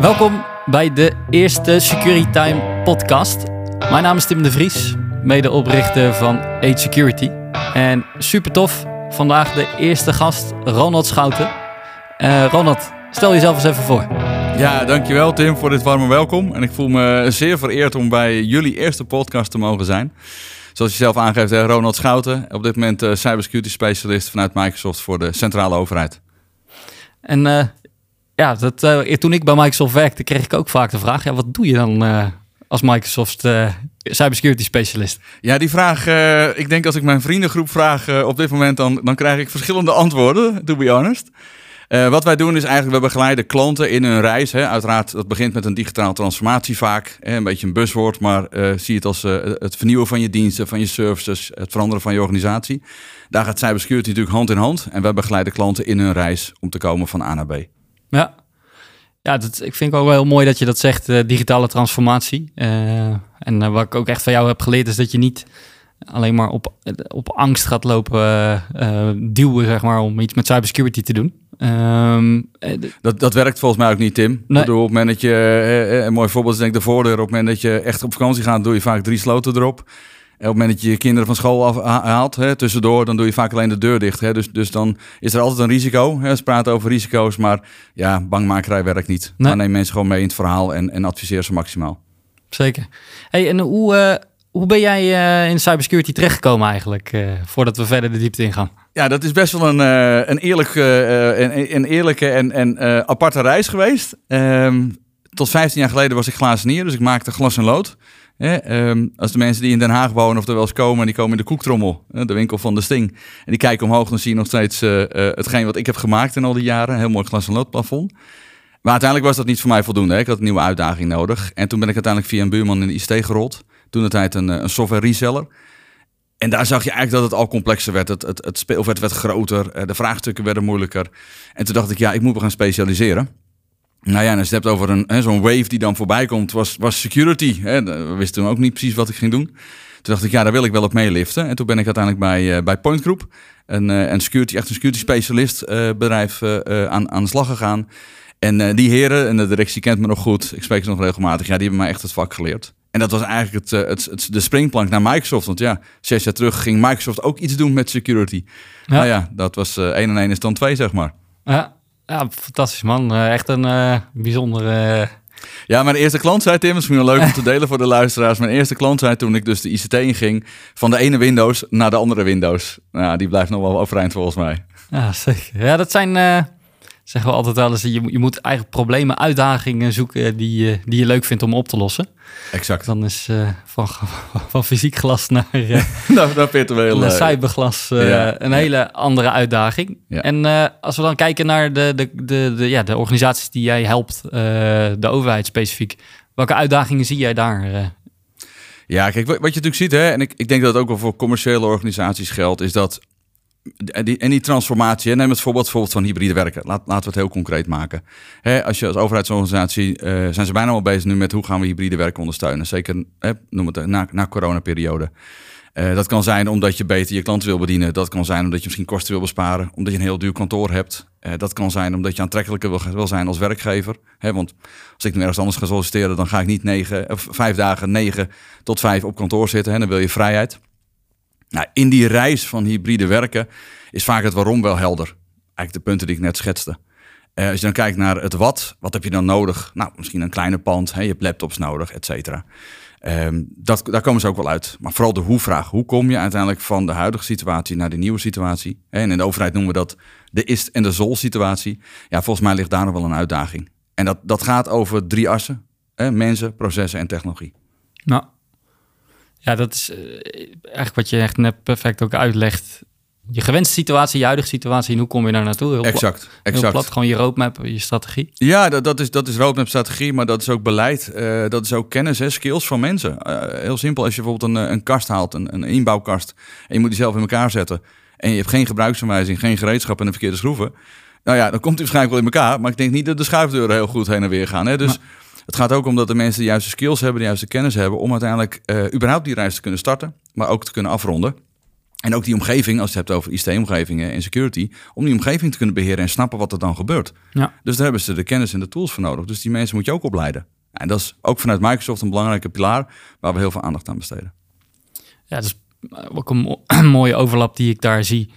Welkom bij de eerste Security Time podcast. Mijn naam is Tim de Vries, medeoprichter van Age Security. En super tof, vandaag de eerste gast, Ronald Schouten. Uh, Ronald, stel jezelf eens even voor. Ja, dankjewel Tim voor dit warme welkom. En ik voel me zeer vereerd om bij jullie eerste podcast te mogen zijn. Zoals je zelf aangeeft, Ronald Schouten, op dit moment uh, cybersecurity specialist vanuit Microsoft voor de centrale overheid. En uh, ja, dat, uh, toen ik bij Microsoft werkte, kreeg ik ook vaak de vraag: ja, wat doe je dan uh, als Microsoft uh, cybersecurity specialist? Ja, die vraag, ik denk als ik mijn vriendengroep vraag op dit moment, dan, dan krijg ik verschillende antwoorden, to be honest. wat wij doen is eigenlijk, we begeleiden klanten in hun reis. Hè. Uiteraard, dat begint met een digitale transformatie vaak. Hè, een beetje een buzzwoord, maar zie het als het vernieuwen van je diensten, van je services, het veranderen van je organisatie. Daar gaat cybersecurity natuurlijk hand in hand. En wij begeleiden klanten in hun reis om te komen van A naar B. Ja, ja dat, ik vind ook wel heel mooi dat je dat zegt, uh, digitale transformatie. Uh, en uh, wat ik ook echt van jou heb geleerd, is dat je niet alleen maar op, op angst gaat lopen duwen, zeg maar, om iets met cybersecurity te doen. Um, dat, dat werkt volgens mij ook niet, Tim. Nee. Bedoel, op het moment dat je, een mooi voorbeeld is denk ik de voordeur, op het moment dat je echt op vakantie gaat, doe je vaak drie sloten erop. Op het moment dat je je kinderen van school afhaalt, hè, tussendoor, dan doe je vaak alleen de deur dicht. Hè. Dus, dus dan is er altijd een risico. Hè. Ze praten over risico's, maar ja, bangmakerij werkt niet. Nee. Maar neem mensen gewoon mee in het verhaal en, en adviseer ze maximaal. Zeker. Hey, en hoe, uh, hoe ben jij uh, in cybersecurity terechtgekomen eigenlijk, uh, voordat we verder de diepte ingaan? Ja, dat is best wel een, een, eerlijk, een, een, eerlijke en, en aparte reis geweest. Um, tot 15 jaar geleden was ik glazenier, dus ik maakte glas en lood. Um, als de mensen die in Den Haag wonen of er wel eens komen, die komen in de koektrommel, de winkel van de Sting. En die kijken omhoog, dan zie je nog steeds uh, uh, hetgeen wat ik heb gemaakt in al die jaren. Een heel mooi glas- en loodplafond. Maar uiteindelijk was dat niet voor mij voldoende. Hè. Ik had een nieuwe uitdaging nodig. En toen ben ik uiteindelijk via een buurman in de ICT gerold. Toen de tijd een, eh, een software reseller. En daar zag je eigenlijk dat het al complexer werd. Het, het, het speelveld werd groter, de vraagstukken werden moeilijker. En toen dacht ik, ja, ik moet me gaan specialiseren. Nou ja, en als je het hebt over een, zo'n wave die dan voorbij komt, was, was security. Hè. We wisten toen ook niet precies wat ik ging doen. Toen dacht ik, ja, daar wil ik wel op meeliften. En toen ben ik uiteindelijk bij, uh, bij Point Group, een, uh, een security, echt een security specialist uh, bedrijf aan, aan de slag gegaan. En die heren, en de directie kent me nog goed, ik spreek ze nog regelmatig, ja, die hebben mij echt het vak geleerd. En dat was eigenlijk het, het, het, de springplank naar Microsoft. Want ja, zes jaar terug ging Microsoft ook iets doen met security. Ja. Nou ja, dat was één en één is dan twee, zeg maar. Ja, ja, fantastisch man. Uh, echt een uh, bijzondere... Uh... Ja, mijn eerste klant zei, Tim, misschien wel leuk om te delen voor de luisteraars. Mijn eerste klant zei toen ik dus de ICT inging, van de ene Windows naar de andere Windows. Nou, die blijft nog wel overeind volgens mij. Ja, zeker. Ja, dat zijn zeggen we altijd wel eens, je, je moet eigenlijk problemen, uitdagingen zoeken die, die je leuk vindt om op te lossen. Exact. Dan is uh, van, van fysiek glas naar, uh, nou, naar virtueel naar cyberglas uh, ja, een ja. hele andere uitdaging. Ja. En als we dan kijken naar de, de, de, de, ja, de organisaties die jij helpt, de overheid specifiek, welke uitdagingen zie jij daar? Ja, kijk, wat je natuurlijk ziet, hè, en ik, ik denk dat het ook wel voor commerciële organisaties geldt, is dat en die, transformatie, neem het voorbeeld, van hybride werken. Laat, laten we het heel concreet maken. als je als overheidsorganisatie, uh, zijn ze bijna al bezig nu met hoe gaan we hybride werken ondersteunen. Zeker, noem het na, na coronaperiode. Uh, dat kan zijn omdat je beter je klanten wil bedienen. Dat kan zijn omdat je misschien kosten wil besparen. Omdat je een heel duur kantoor hebt. Dat kan zijn omdat je aantrekkelijker wil, wil zijn als werkgever. want als ik nu ergens anders ga solliciteren, dan ga ik niet negen, of vijf dagen negen tot vijf op kantoor zitten. Dan wil je vrijheid. Nou, in die reis van hybride werken is vaak het waarom wel helder. Eigenlijk de punten die ik net schetste. Uh, als je dan kijkt naar het wat, wat heb je dan nodig? Nou, misschien een kleine pand, hè, je hebt laptops nodig, et cetera. Um, dat, daar komen ze ook wel uit. Maar vooral de hoe-vraag. Hoe kom je uiteindelijk van de huidige situatie naar de nieuwe situatie? En in de overheid noemen we dat de is- en de zol-situatie. Ja, volgens mij ligt daar nog wel een uitdaging. En dat, dat gaat over drie assen. Hè, mensen, processen en technologie. Nou, ja, dat is uh, eigenlijk wat je echt net perfect ook uitlegt. Je gewenste situatie, je huidige situatie en hoe kom je daar naartoe? Heel exact, exact. Heel plat, gewoon je roadmap, je strategie. Ja, dat, dat, is, dat is roadmap strategie, maar dat is ook beleid. Uh, dat is ook kennis en skills van mensen. Uh, heel simpel, als je bijvoorbeeld een, een kast haalt, een, een inbouwkast, en je moet die zelf in elkaar zetten. En je hebt geen gebruiksaanwijzing, geen gereedschap en de verkeerde schroeven. Nou ja, dan komt hij waarschijnlijk wel in elkaar. Maar ik denk niet dat de schuifdeuren heel goed heen en weer gaan. Hè? Dus... Maar het gaat ook om dat de mensen de juiste skills hebben, de juiste kennis hebben om uiteindelijk uh, überhaupt die reis te kunnen starten, maar ook te kunnen afronden. En ook die omgeving, als je het hebt over ICT-omgevingen en security, om die omgeving te kunnen beheren en snappen wat er dan gebeurt. Ja. Dus daar hebben ze de kennis en de tools voor nodig. Dus die mensen moet je ook opleiden. En dat is ook vanuit Microsoft een belangrijke pilaar waar we heel veel aandacht aan besteden. Ja, dat is ook een mooie overlap die ik daar zie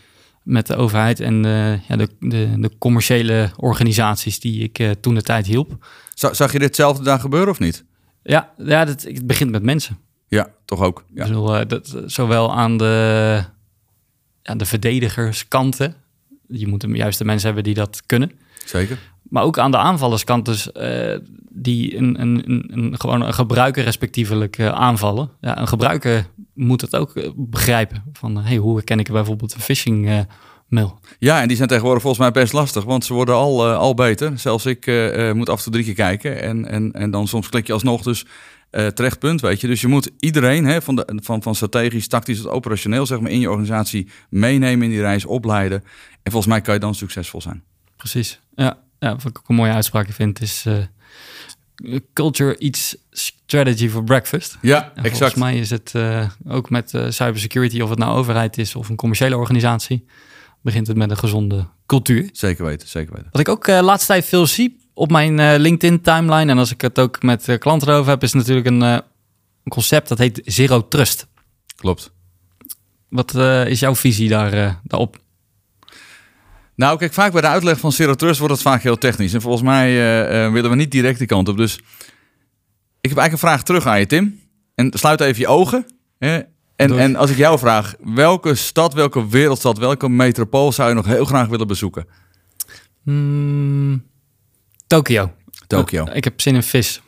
met de overheid en eh, ja, de, de, de commerciële organisaties die ik eh, toen de tijd hielp. Za- Zag je ditzelfde daar gebeuren of niet? Ja, ja dat, het begint met mensen. Ja, toch ook. Ja. Ik bedoel, eh, dat, zowel aan de, ja, de verdedigerskanten, je moet de juiste mensen hebben die dat kunnen, Zeker. maar ook aan de aanvallerskant, dus eh, die een, een, een, een, gewoon een gebruiker respectievelijk aanvallen. Ja, een gebruiker moet het ook eh, begrijpen. Van, hey, hoe herken ik bijvoorbeeld een phishing eh, mail? Ja, en die zijn tegenwoordig volgens mij best lastig, want ze worden al, eh, al beter. Zelfs ik moet af en toe drie keer kijken en, en, en dan soms klik je alsnog. Dus terecht punt, weet je. Dus je moet iedereen, hè, van, de, van, van strategisch, tactisch tot operationeel, zeg maar, in je organisatie meenemen in die reis, opleiden. En volgens mij kan je dan succesvol zijn. Precies. Ja, ja wat ik ook een mooie uitspraak vind is... culture eats strategy for breakfast. Ja, En Volgens mij is het eh, ook met eh, cybersecurity, of het nou overheid is of een commerciële organisatie, begint het met een gezonde cultuur. Zeker weten, zeker weten. Wat ik ook de laatste tijd veel zie op mijn eh, LinkedIn timeline, en als ik het ook met eh, klanten erover heb, is natuurlijk een, eh, concept dat heet Zero Trust. Klopt. Wat eh, is jouw visie daar, eh, daarop? Nou, kijk, vaak bij de uitleg van Zero Trust wordt het vaak heel technisch. En volgens mij eh, eh, willen we niet direct die kant op. Dus ik heb eigenlijk een vraag terug aan je, Tim. En sluit even je ogen. Hè? En, Doe en als ik jou vraag, welke stad, welke wereldstad, welke metropool zou je nog heel graag willen bezoeken? Hmm, Tokio. Tokio. Ik heb zin in vis.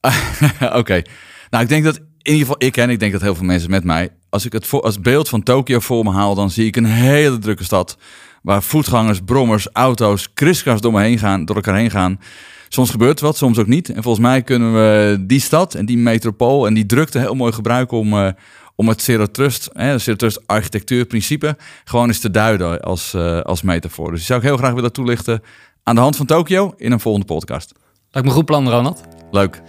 Oké. Nou, ik denk dat in ieder geval ik en ik denk dat heel veel mensen met mij, als ik het voor, als beeld van Tokio voor me haal, dan zie ik een hele drukke stad waar voetgangers, brommers, auto's, kriskras door me heen gaan, door elkaar heen gaan. Soms gebeurt wat, soms ook niet. En volgens mij kunnen we die stad en die metropool en die drukte heel mooi gebruiken om, eh, om het Zero Trust, hè, het Zero Trust architectuurprincipe, gewoon eens te duiden als, eh, als metafoor. Dus die zou ik heel graag willen toelichten aan de hand van Tokio in een volgende podcast. Lijkt me goed plan, Ronald. Leuk.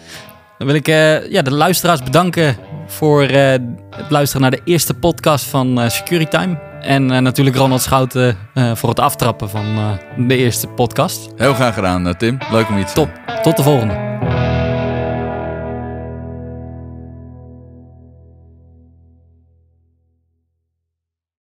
Dan wil ik eh, ja, de luisteraars bedanken voor het luisteren naar de eerste podcast van Security Time. En eh, natuurlijk Ronald Schouten eh, voor het aftrappen van eh, de eerste podcast. Heel graag gedaan, eh, Tim. Leuk om iets. Top. Tot de volgende.